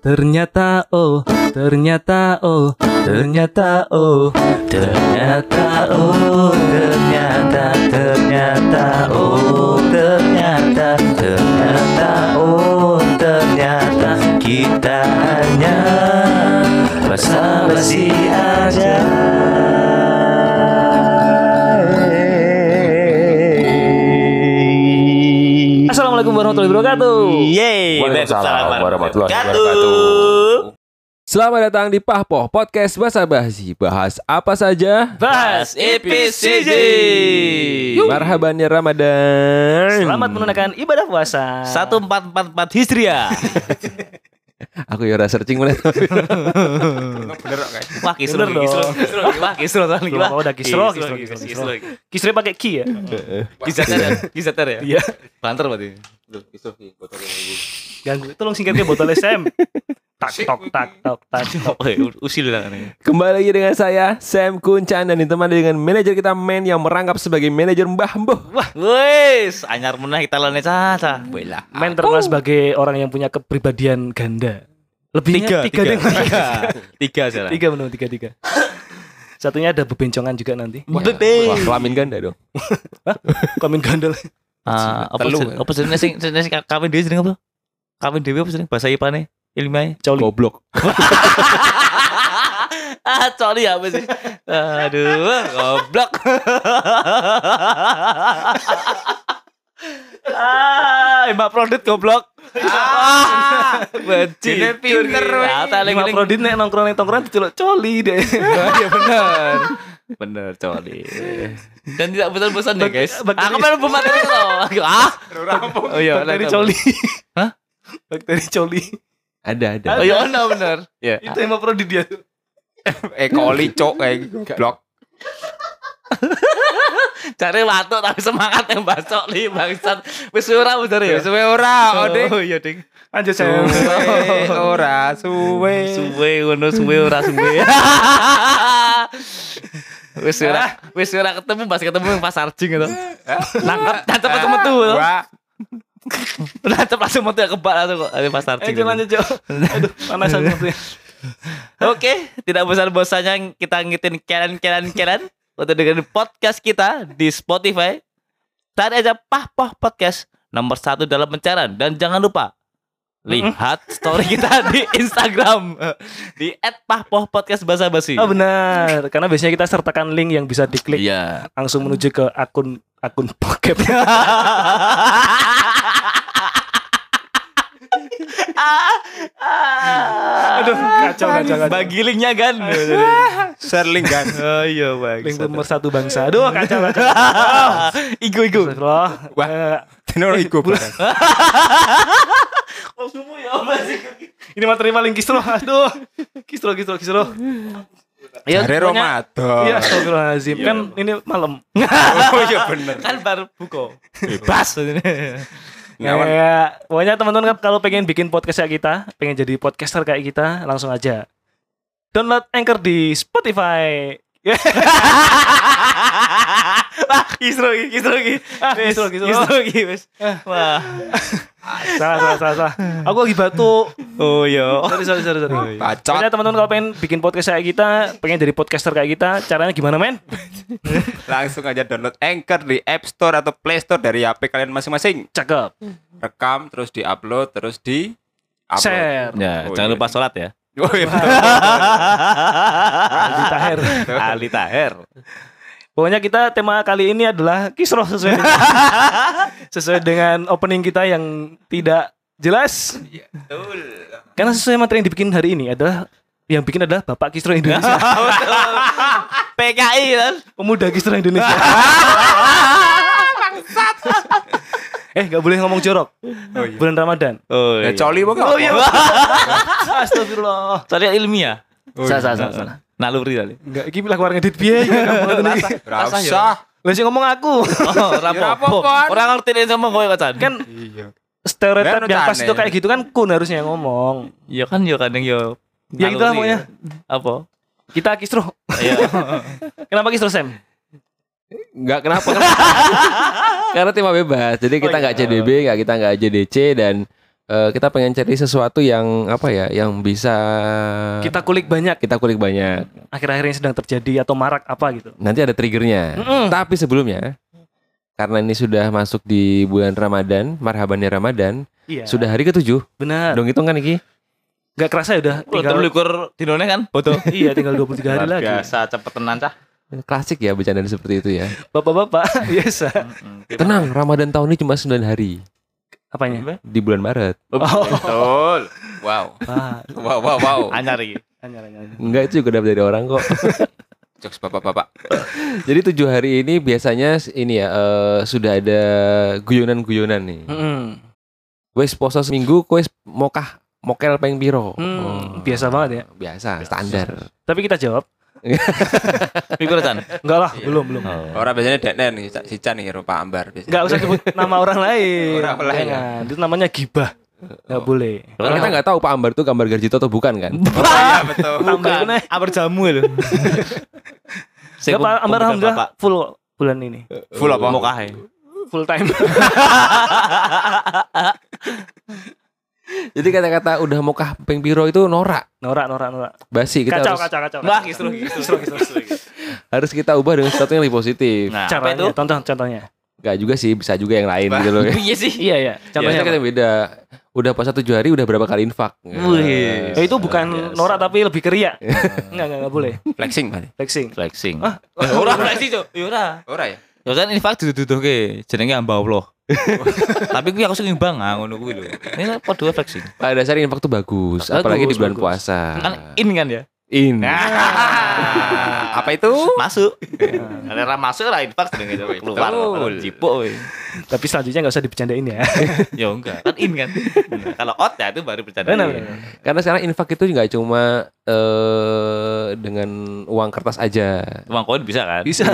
Ternyata oh, ternyata oh, ternyata oh, ternyata oh, ternyata ternyata oh, ternyata ternyata oh, ternyata kita hanya basa-basi aja. Assalamualaikum warahmatullahi wabarakatuh. Yeay, Waalaikumsalam warahmatullahi Selamat datang di Pahpoh Podcast Bahasa Basi Bahas apa saja Bahas EPCJ. Marhaban ya Ramadan Selamat menunaikan ibadah puasa. Satu empat empat empat Hijriah. Aku ya ora searching Wah, kisro Bener lagi, kisro, dong. kisro. Wah, kisro Wah, apa, udah kisro, kisro, kisro, kisro kisro. Kisre pakai ki ya? Kisater ya, kisater ya. Iya. Banter berarti. Ganggu. Tolong singkatnya botol SM. tak tok tak tok tak tok. Oh, usil lah nih. Kembali lagi dengan saya Sam Kuncan Dan ditemani dengan manajer kita Men Yang merangkap sebagai manajer Mbah Mbuh Wah, wes, anyar meneh kita lawan caca. Belah. Men terkenal sebagai orang yang punya kepribadian ganda. Lebihnya tiga, deh. tiga, tiga salah. Tiga benar tiga tiga. Satunya ada bebencongan juga nanti. Wah kelamin ganda dong Komen gandel. Ah, apa sih? Apa sih sing sing sing kawin dhewe jeneng apa? Kawin dhewe apa sih bahasa ipane? Ilmiahnya? Coli. Goblok ah, coli apa sih? Aduh, goblok. ah, Mbak Prodit goblok. Ah, benci. Ini pinter. Nah, tak eling-eling. prodit nek nongkrong ning tongkrongan diceluk coli deh. Iya benar. Benar coli. Dan tidak bosan-bosan ya, guys. Aku pengen materi loh. Ah. Oh iya, Bakteri coli. Hah? Bakteri coli. Ada ada Oh iya, benar benar. Ya. Itu yang prodit dia. Eh koli cok kayak Goblok Cari watuk tapi semangat yang basok nih bangsat. Wis ora bener ya. Suwe ora Oding Oh iya, Ding. Anjir saya. Suwe ora Suwe Suwe ngono suwe ora suwe. Wis ora wis ora ketemu pas ketemu yang pasar jing gitu. Nangkep nangkep langsung metu. Nangkep langsung ya kebak langsung kok di pasar Eh jing. jangan lanjut, Cok. Aduh, panasan maksudnya. Oke, tidak bosan-bosannya kita ngitin kalian-kalian-kalian untuk dengerin podcast kita di Spotify. Cari aja Pah Pah Podcast nomor satu dalam pencarian dan jangan lupa lihat story kita di Instagram di @pahpohpodcast basa basi. Oh benar, karena biasanya kita sertakan link yang bisa diklik Iya. langsung menuju ke akun akun bokep. Aduh, kacau kacau kacau. Bagi linknya kan. Share link kan oh iya bang. link nomor satu bangsa. Aduh, kacau kacau. Igu igu. Wah. Eh, Tenor iku Oh semua ya apa sih? ini materi paling kisro. Aduh. Kisro kisro kisro. Ya, pokoknya- Ramadan Iya, astagfirullahaladzim. Kan ini malam. Oh iya bener Kan baru buka. Bebas. Ngawan Ya, pokoknya teman-teman kalau pengen bikin podcast kayak kita, pengen jadi podcaster kayak kita, langsung aja download Anchor di Spotify. Wah, lagi, kisro lagi. Ah. Kisro lagi, wes. Wah. salah, salah, salah, salah. Aku lagi batuk. Oh iya. Sorry, sorry, sorry, sorry. Bacot Pokoknya teman-teman kalau pengen bikin podcast kayak kita, pengen jadi podcaster kayak kita, caranya gimana, men? Langsung aja download Anchor di App Store atau Play Store dari HP kalian masing-masing Cakep. Rekam terus di-upload terus di upload. Share. Ya, Oh, jangan iya. lupa sholat ya. Oh iya betul. Aldi Taher. Ali Taher. Pokoknya kita tema kali ini adalah kisroh sesuai dengan, sesuai dengan opening kita yang tidak jelas. Karena sesuai materi yang dibikin hari ini adalah yang bikin adalah Bapak Kisro Indonesia, PKI kan. pemuda Kisro Indonesia. Eh, nggak boleh ngomong jorok. Oh iya. Bulan Ramadan. Oh Ya coli bukan? Oh iya. Astagfirullah. Soalnya ilmiah. Oh, Salah, iya. salah, salah, salah. Naluri kali. Enggak, iki lah keluar ngedit biaya Rasa. Rasa ya. Lah sing ngomong aku. Oh, Ya, apa-apaan. Orang ngerti ini sama kowe kacan. kan Iya stereotip yang pas itu kayak gitu kan kun harusnya ngomong. Ya kan ya kadang ya. Ya itulah naluri. pokoknya. Apa? Kita Kisro. Iya. Kenapa Kisro Sam? Enggak kenapa? Karena tema bebas. Jadi kita nggak CDB, nggak kita nggak JDC dan eh, kita pengen cari sesuatu yang apa ya, yang bisa Kita kulik banyak kita kulik banyak. akhir-akhir ini sedang terjadi atau marak apa gitu. Nanti ada triggernya. Mm-mm. Tapi sebelumnya, karena ini sudah masuk di bulan Ramadan, marhabannya Ramadan, Iya. sudah hari ketujuh. benar. Dong hitung kan iki? Gak kerasa ya udah Tinggal tinggal likur dinone kan? Foto. iya tinggal 23 hari lagi. Biasa cepet tenan cah. Klasik ya bercanda seperti itu ya. Bapak-bapak biasa. Tenang, Ramadan tahun ini cuma 9 hari Apanya? di bulan Maret. Oh, betul. Wow. Wow, wow, wow. Anyar iki. anyar, anyar. Enggak itu juga dapat dari orang kok. Jokes bapak-bapak. Jadi tujuh hari ini biasanya ini ya eh, sudah ada guyonan-guyonan nih. Mm-mm. Wes poso seminggu, wes mokah mokel peng piro. Hmm, Oh, biasa banget ya. biasa, standar. Tapi kita jawab, Pikir kan? enggak lah, belum, belum. Orang biasanya Deknen nih, si Chan nih rupa ambar biasanya. Enggak usah sebut nama orang lain. Orang lain, Jangan. Itu namanya gibah. Enggak boleh. Karena kita nggak tahu Pak Ambar itu gambar Garjito atau bukan kan? iya betul. Aja. Amar jamu lho. Enggak Pak Ambar alhamdulillah full bulan ini. Full apa? Mau kahe. Full time. Jadi kata-kata udah mokah peng piro itu norak, norak, norak, norak. basi. Kita Kacau, harus, kacau, kacau. Wah, kacau. kisruh, kisruh, kisruh. harus kita ubah dengan sesuatu yang lebih positif. Nah, Caranya, itu? contoh, contohnya. Gak juga sih, bisa juga yang lain gitu loh. Iya sih. Iya, iya. Contohnya Contohnya kita apa? beda. Udah puasa tujuh hari udah berapa kali infak? Wih. Eh, itu bukan Biasa. norak tapi lebih keria. Enggak, enggak, enggak boleh. Flexing berarti. Flexing. Flexing. Ah. Eh, Ora flexing, Cuk. Ya ora. Ora ya? Ya kan infak duduh-duduhke jenenge hamba Allah. Tapi kuwi aku sing imbang ah ngono kuwi lho. Ini padha flexing. Pada dasarnya infak tuh bagus, Bagus, apalagi di bulan bagus. puasa. Kan in kan ya? In. Apa itu? Masuk. Ada masuk ra infak jenenge coba keluar. We. Tapi selanjutnya enggak usah dibercandain ya. Ya enggak, kan in kan. Nah, Kalau out ya itu baru bercanda. Benar. Karena sekarang infak itu nggak cuma eh dengan uang kertas aja. Uang koin bisa kan? Bisa.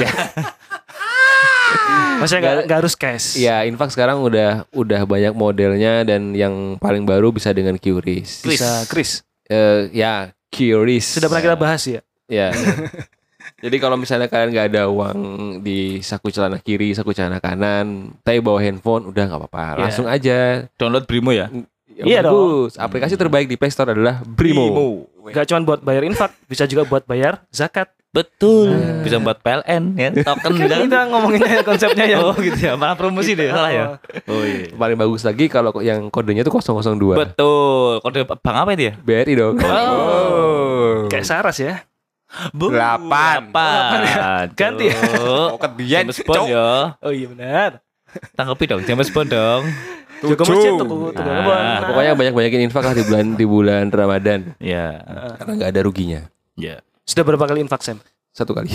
Maksudnya enggak enggak harus cash. Ya, infak sekarang udah udah banyak modelnya dan yang paling baru bisa dengan QRIS. Bisa Chris. Eh, ya, QRIS. Sudah pernah kita bahas ya. Ya. Jadi kalau misalnya kalian nggak ada uang di saku celana kiri, saku celana kanan, tapi bawa handphone, udah nggak apa-apa. Iya. Langsung aja. Download Brimo ya. Ya, Iya bagus. Aplikasi terbaik di Play Store adalah Brimo. Enggak cuma buat bayar infak, bisa juga buat bayar zakat. Betul. Bisa buat PLN ya, token Kan bisa. kita ngomonginnya konsepnya yang Oh gitu ya, malah promosi deh, salah ya. Oh iya. Paling bagus lagi kalau yang kodenya itu 002. Betul. Kode Bang apa itu ya? BRI dong. Oh. kayak Saras ya. Bu, Delapan. Delapan. Ganti ya? Oh, kebian. James Bond ya. Oh iya benar. Tanggapi dong, James Bond dong. Jaga masjid tuh, tuh Ah, kebun. Pokoknya banyak-banyakin infak lah di bulan di bulan Ramadan Ya. karena nggak ada ruginya. Ya. sudah berapa kali infak Sam? Satu kali.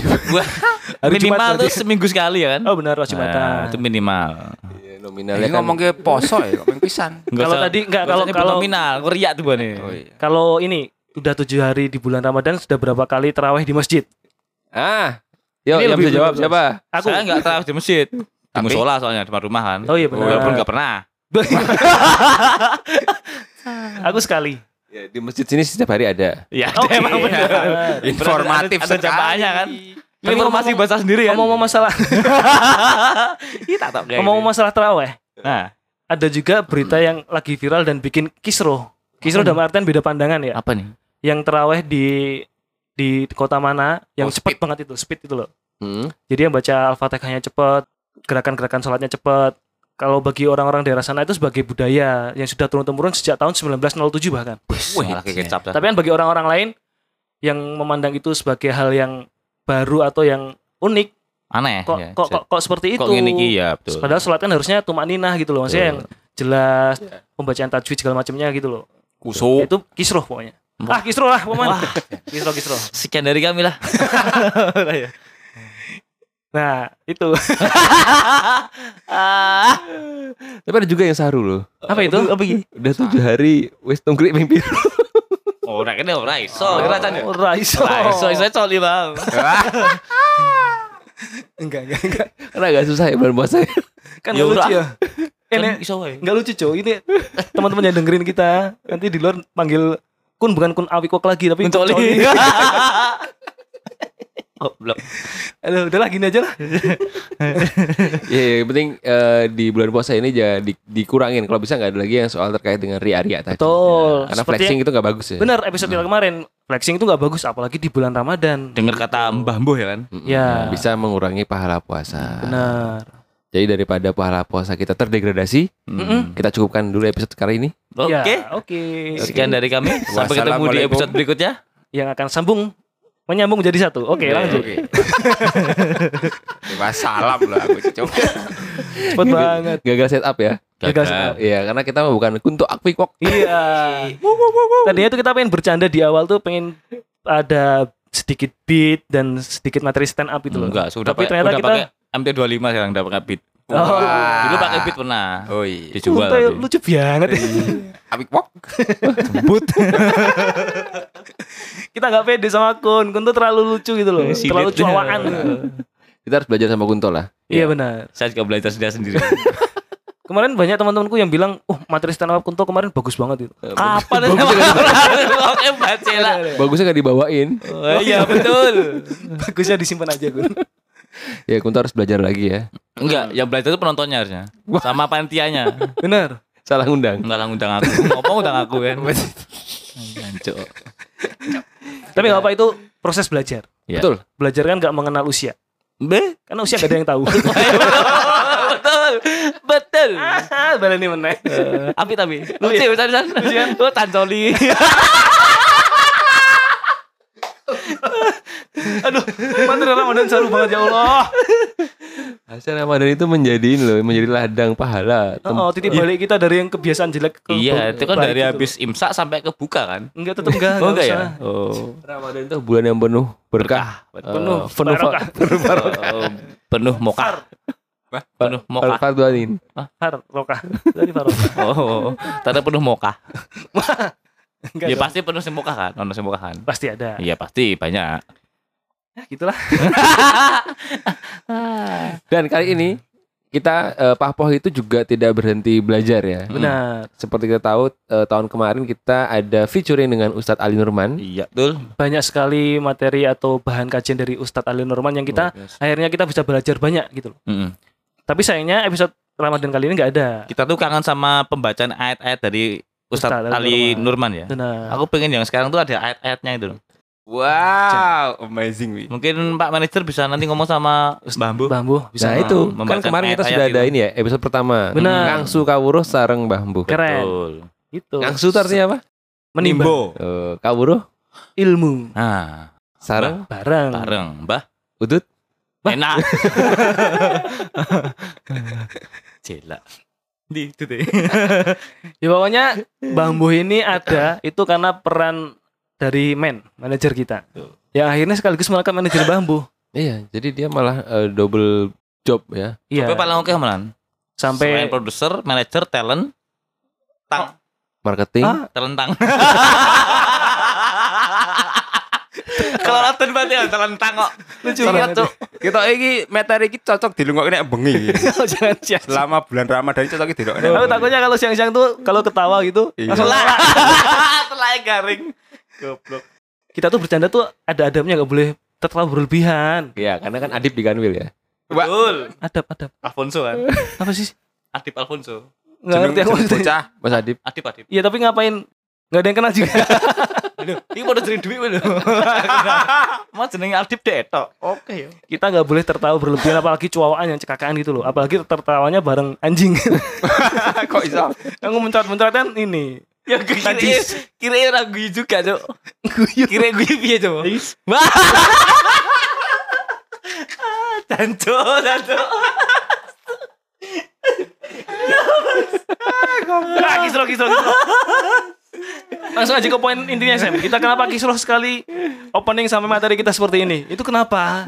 Minimal tuh seminggu sekali ya kan? Oh benar wajib Nah, itu minimal. Iya, Ini Nominalnya kan ngomong ke poso ya, ngomong pisan. Kalau tadi- nggak, nggak kalau- kalau- nominal, riak tuh nih. Oh iya. Kalau ini udah tujuh hari di bulan Ramadan sudah berapa kali terawih di masjid? Ah, yo Ini yang bisa jawab siapa? Aku. Saya nggak terawih di masjid. Di musola soalnya di rumah kan. Oh iya benar. Walaupun nggak pernah. Aku sekali. Ya, di masjid sini setiap hari ada. Ya, Oke. emang bener. Informatif ada, ada kan. Tapi Informasi ngomong- bahasa sendiri kan. Ngomong masalah Kita tak kayak ngomong masalah terawih, Nah, ada juga berita yang lagi viral dan bikin kisruh. Kisruh Apa dalam artian beda pandangan ya. apa nih? Yang terawih di di kota mana yang Oh, cepat speed. banget itu, speed itu loh. Hmm. Jadi yang baca Al-Fatihahnya cepat, gerakan-gerakan sholatnya cepat. Kalau bagi orang-orang daerah sana itu sebagai budaya yang sudah turun-temurun sejak tahun 1907 bahkan. Wih, kecap. Tapi kan bagi orang-orang lain yang memandang itu sebagai hal yang baru atau yang unik, Aneh. kok ya. kok, kok kok seperti itu? Kok gini Ki? ya betul. Padahal sholat kan harusnya tumaninah gitu loh, maksudnya yang jelas, Iya. pembacaan tajwid segala macamnya gitu loh. Kuso. Itu kisruh pokoknya. Wah. Ah, kisruh lah, pokoknya. kisruh, kisruh. Sekian dari kami lah. Nah, itu. Ah, Tapi ada juga yang saru loh. Apa itu? Apa iki? Udah tujuh hari wes tungkrik mimpi. Ora kene ora iso. Can. Oh, Raiso. Ora iso, iso coli, Bang. Enggak, enggak, enggak. Karena agak susah ya bulan puasa. Kan Ya nggak lucu ya. Kan Ini iso wae. Enggak lucu, cuy. Ini teman-teman yang dengerin kita nanti di luar panggil Kun bukan Kun Awikok lagi tapi Kun Kun coli. Goblok. Aduh, udahlah gini aja lah. Ya, yang penting eh, di bulan puasa ini jangan di- dikurangin. Kalau bisa nggak ada lagi yang soal terkait dengan ria-ria tadi. Betul. Karena Seperti flexing itu nggak bagus ya. Benar episode kita kemarin flexing itu nggak bagus apalagi di bulan Ramadan. Dengar kata Mbah Mbuh ya kan? Mm-mm. Ya. Bisa mengurangi pahala puasa. Benar. Jadi daripada pahala puasa kita terdegradasi, Hmm. kita cukupkan dulu episode kali ini. Oke. Ya, Oke. Sekian dari kami. Sampai ketemu di episode berikutnya. Yang akan sambung menyambung jadi satu. Oke, lanjut. Wassalam lah aku cok. Cepet banget. Gagal setup ya. Gagal Iya, karena kita bukan untuk akpikok. Iya. Tadinya tuh kita pengen bercanda di awal tuh pengen ada sedikit beat dan sedikit materi stand up itu loh. Enggak, sudah Tapi ternyata udah kita pakai MT25 sekarang udah pakai beat. Oh. Dulu pakai beat pernah. Oh iya. Dijual. Ya tapi. lucu banget. Apik wok. kita nggak pede sama Kun. Kun tuh terlalu lucu gitu loh. Silet. terlalu cuawaan. Kita harus belajar sama Kunto lah. iya benar. Saya juga belajar sendiri sendiri. Kemarin banyak teman-temanku yang bilang, "Oh, materi stand up Kunto kemarin bagus banget itu." Kapan. Bagusnya gak dibawain. Oh, iya betul. Bagusnya disimpan aja, Kun. Ya Kunto harus belajar lagi ya. Enggak, yang belajar itu penontonnya harusnya. Sama panitianya. Benar. Salah ngundang. Enggak lah ngundang aku. Ngomong undang aku kan. Tapi nggak apa itu proses belajar. Ya. Betul. Belajar kan nggak mengenal usia. Be. Karena usia gak ada yang tahu. betul. Betul. Ah, Baleni meneh. Api tapi. Lucu ya, bisa bisa. Oh, tancoli. Aduh, materi Ramadan seru banget ya Allah. Hasil Ramadan itu menjadi loh, menjadi ladang pahala. Tem- Oh, titik balik kita dari yang kebiasaan jelek ke Iya, itu kan dari gitu. habis imsak sampai ke buka kan? Enggak tetep enggak, Oh enggak ya? Oh. Ramadan itu bulan yang penuh berkah, Penuh Eh, penuh barokah. Oh, penuh mokah. Penuh mokah. Fardwanin. Farokah. Dari Farokah. Oh, tanda penuh mokah. Enggak Ya dong. pasti penuh semokah kan? Ono semokah kan? pasti ada. Iya pasti banyak. Ya, gitulah. Dan kali ini kita eh, Pahpoh itu juga tidak berhenti belajar ya. Benar. Seperti kita tahu eh, tahun kemarin kita ada featuring dengan Ustadz Ali Nurman. Iya, betul. Banyak sekali materi atau bahan kajian dari Ustadz Ali Nurman yang kita akhirnya kita bisa belajar banyak gitu loh. Mm-mm. Tapi sayangnya episode Ramadan kali ini nggak ada. Kita tuh kangen sama pembacaan ayat-ayat dari Ustadz Ustadz Ali Nurman ya. Benar. Aku pengen yang sekarang tuh ada ayat-ayatnya itu. Wow, amazing wi. Mungkin Pak Manajer bisa nanti ngomong sama Bambu. Bambu bisa. Nah itu kan kemarin kita sudah ada ini ya episode pertama. Benar. Ngangsu kawuruh sareng bambu. Keren. Betul. Gitu. Ngangsu itu artinya apa? Menimbang Eh, kawuruh ilmu Nah, sareng bareng. bareng, Mbah. udut. Enak. Jelak. Di itu deh. Ya pokoknya bambu ini ada itu karena peran dari man manajer kita. Yang akhirnya sekaligus melakukan manajer bambu. Iya, jadi dia malah eh, double job ya. Iya. Tapi paling oke malan. Selain Sampai produser, manajer, talent, tang, Marketing. Ah. telentang. Kalau nonton berarti ya telentang kok. lucu banget Cuk. Kita iki materi iki cocok dilungokne bengi. Jangan siang. Selama bulan Ramadan cocok dilungokne. Aku takutnya kalau siang-siang tuh kalau ketawa gitu Iya. langsung Telah. Telah garing. Goblok. kita tuh bercanda tuh ada adabnya nggak boleh terlalu berlebihan. Iya, karena kan Adib di Kanwil ya. Betul. Adab adab. Alfonso kan. Apa sih? Adip Alfonso. Nggak ngerti aku maksudnya. bocah. Mas Adib. Adip Adip. Iya tapi ngapain? Nggak ada yang kenal juga. Ini mau jadi duit lho. Mau jenenge Adip deh tok. Oke ya. kita nggak boleh tertawa berlebihan apalagi cuawaan yang cekakaan gitu loh. Apalagi tertawanya bareng anjing. Kok iso? Aku mencret-mencret kan ini. Ya kira Najis. kira ora guyu juga, Cuk. Kira guyu piye, Cuk? Is. Wah. Danco, danco. Nah, kisruh, kisruh, kisruh. Langsung aja ke poin intinya Sam. Kita kenapa kisruh sekali opening sampai materi kita seperti ini? Itu kenapa?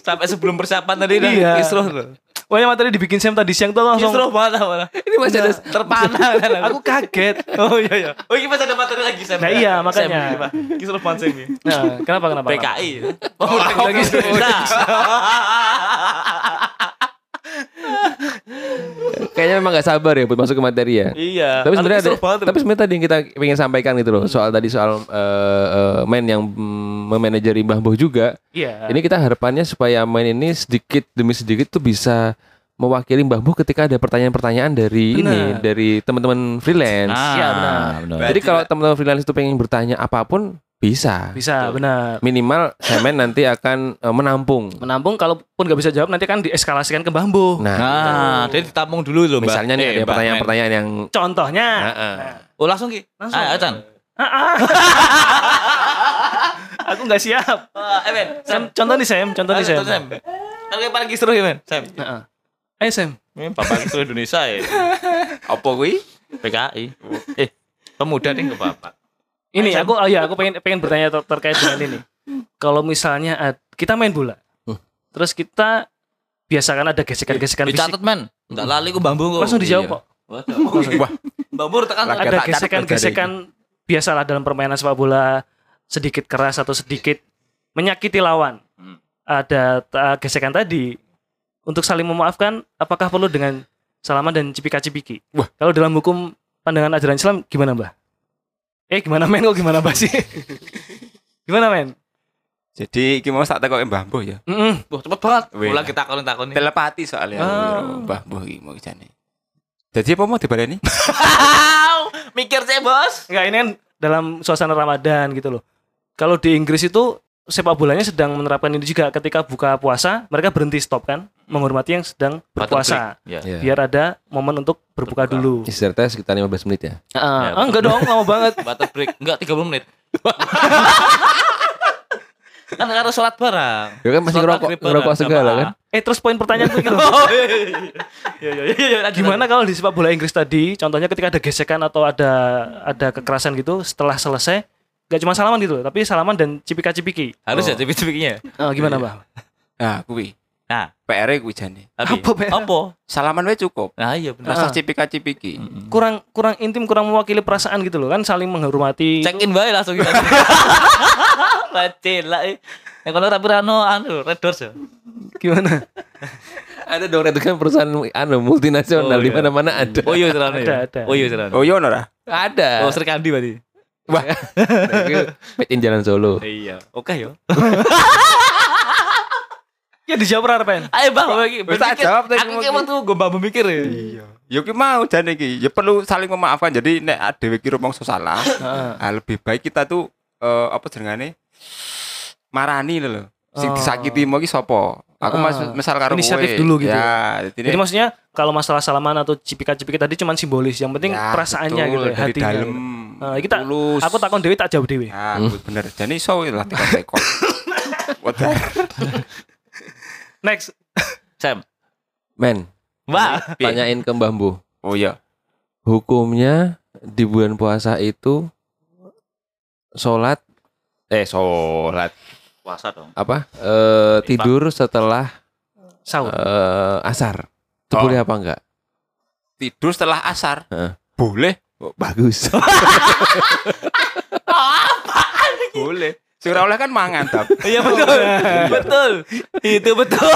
Sampai sebelum persiapan tadi dah Iya. kisruh lho. Pokoknya materi dibikin Sam tadi siang tuh langsung Kisruh mana mana. Ini masih ada Terpana kan aku kaget. Oh iya iya. Oh ini masih ada materi lagi Sam. Nah, iya, makanya. Sam, iya. Kisruh pan Sam ini. Nah, kenapa kenapa? kenapa? PKI. Oh, lagi kayaknya memang gak sabar ya buat masuk ke materi ya. Iya. Tapi sebenarnya ada, tapi sebenarnya tadi yang kita ingin sampaikan gitu loh soal tadi soal eh, eh, main yang mm, memanajeri Mbah Boh juga. Iya. Ini kita harapannya supaya main ini sedikit demi sedikit tuh bisa mewakili Mbah Boh ketika ada pertanyaan-pertanyaan dari ini Benar. dari teman-teman freelance. Ah, Iya, benar. benar. Jadi kalau teman-teman freelance itu pengen bertanya apa pun bisa. Bisa, benar. Minimal Semen nanti akan eh, menampung. Menampung kalaupun nggak bisa jawab nanti kan dieskalasikan ke bambu. Nah, Nah, dia ditampung dulu loh, Mbak. misalnya nih Eh, ada pertanyaan-pertanyaan yang Contohnya. Nah, men. Oh, langsung Ki. Langsung. Ah, Acan. Aku nggak siap. Ah, eh, men. Sam, contoh nih Sam, contoh nih Sam. Sam. Kan paling kisruh ya. Sam. Heeh. Ayo Sam. Ini bapak kisruh Indonesia ya. Apa kuwi? PKI. Eh, pemuda nih ke bapak. Ini aku oh ya aku pengen pengen bertanya ter- terkait dengan ini. Kalau misalnya kita main bola. Hmm. Terus kita biasakan ada gesekan-gesekan fisik. Dicatat, men. Enggak lali ku bambu kok. Langsung dijawab Iya. kok. Wah, Bambu tekan. Ada gesekan-gesekan biasalah dalam permainan sepak bola sedikit keras atau sedikit menyakiti lawan. Hmm. Ada gesekan tadi untuk saling memaafkan apakah perlu dengan salaman dan cipika-cipiki? Wah. Kalau dalam hukum pandangan ajaran Islam gimana, Mbah? Eh, gimana men kok gimana, Mbah sih? gimana, men? jadi iki mau tak tekoke Mbah Boh ya. Mm-mm. Wah, cepet banget. Mulai kita takon takon nih. Telepati soalnya Ah. Mbah Boh iki mau jane. Jadi apa mau dibaleni? Mikir sih, Bos. Enggak, ini kan dalam suasana Ramadan gitu loh. Kalau di Inggris itu sepak bolanya sedang menerapkan ini juga ketika buka puasa, mereka berhenti stop kan, menghormati yang sedang berpuasa. Ya. Ya. Biar ada momen untuk berbuka Berbuka. dulu. Istirahatnya sekitar 15 menit ya. Ah, Ya, ah, enggak dong, lama banget. Batas break. Enggak 30 menit. kan harus sholat bareng. Ya kan masih ngerokok, ngerokok segala kan. Eh terus poin pertanyaan tuh gitu. Oh, iya, iya, iya. Iya, iya, iya, iya. Gimana kalau di sepak bola Inggris tadi, contohnya ketika ada gesekan atau ada ada kekerasan gitu, setelah selesai gak cuma salaman gitu, tapi salaman dan cipika-cipiki. Harus ya Oh. cipik-cipiknya. Ah, gimana, Bang? Nah, kuwi. Nah, PR kuwi jane. tapi Apa, Pak? apa? Salaman wae cukup. Nah, iya benar. Rasa Ah. cipika-cipiki. Kurang kurang intim, kurang mewakili perasaan gitu loh kan saling menghormati. Check in bae langsung kita. Bacil lah. eh. Yang kalau rapi rano anu Red Doors ya. Gimana? Ada dong itu kan perusahaan anu multinasional Oh, iya. di mana-mana ada. Oh iya serana Ada, ya. ada. Oh iya serana. Oh iya ora? Ada. Oh Sri Kandi berarti. Wah, Itu Made in Jalan Solo. Iya. Oke yo. Ya dijawab apa Pen? Ayo bang, bagi. Wis tak jawab tadi Aku mau kayak waktu gue babu mikir ya. iya. Ya ki mau jane iki. Ya perlu saling memaafkan. Jadi nek dhewe ki rumangsa salah, Heeh. ah, lebih baik kita tuh eh, apa jenengane? Marani lho. Sing Oh. disakiti mau ki sapa? Aku mas, misal karo Inisiatif kowe. dulu gitu. Ya, jadi, Jadi maksudnya kalau masalah salaman atau cipika-cipiki tadi cuma simbolis, yang penting ya, perasaannya betul, gitu ya, dari hatinya. dalam. Nah, kita tulus. aku takon Dewi tak jawab Dewi. Ya, bener. Jadi iso lah tekan tekon. Wadah. Next. Sam. Men, Mbak. tanyain ke Mbah Mbuh. Oh iya. Hukumnya di bulan puasa itu sholat eh sholat Puasa dong. apa eh tidur setelah Sahur. eh, asar itu Oh. boleh apa enggak Tidur setelah asar. Heeh. Boleh. Oh, bagus Boleh. Sing ora oleh kan mangan, Dap. Iya betul. betul. Itu betul.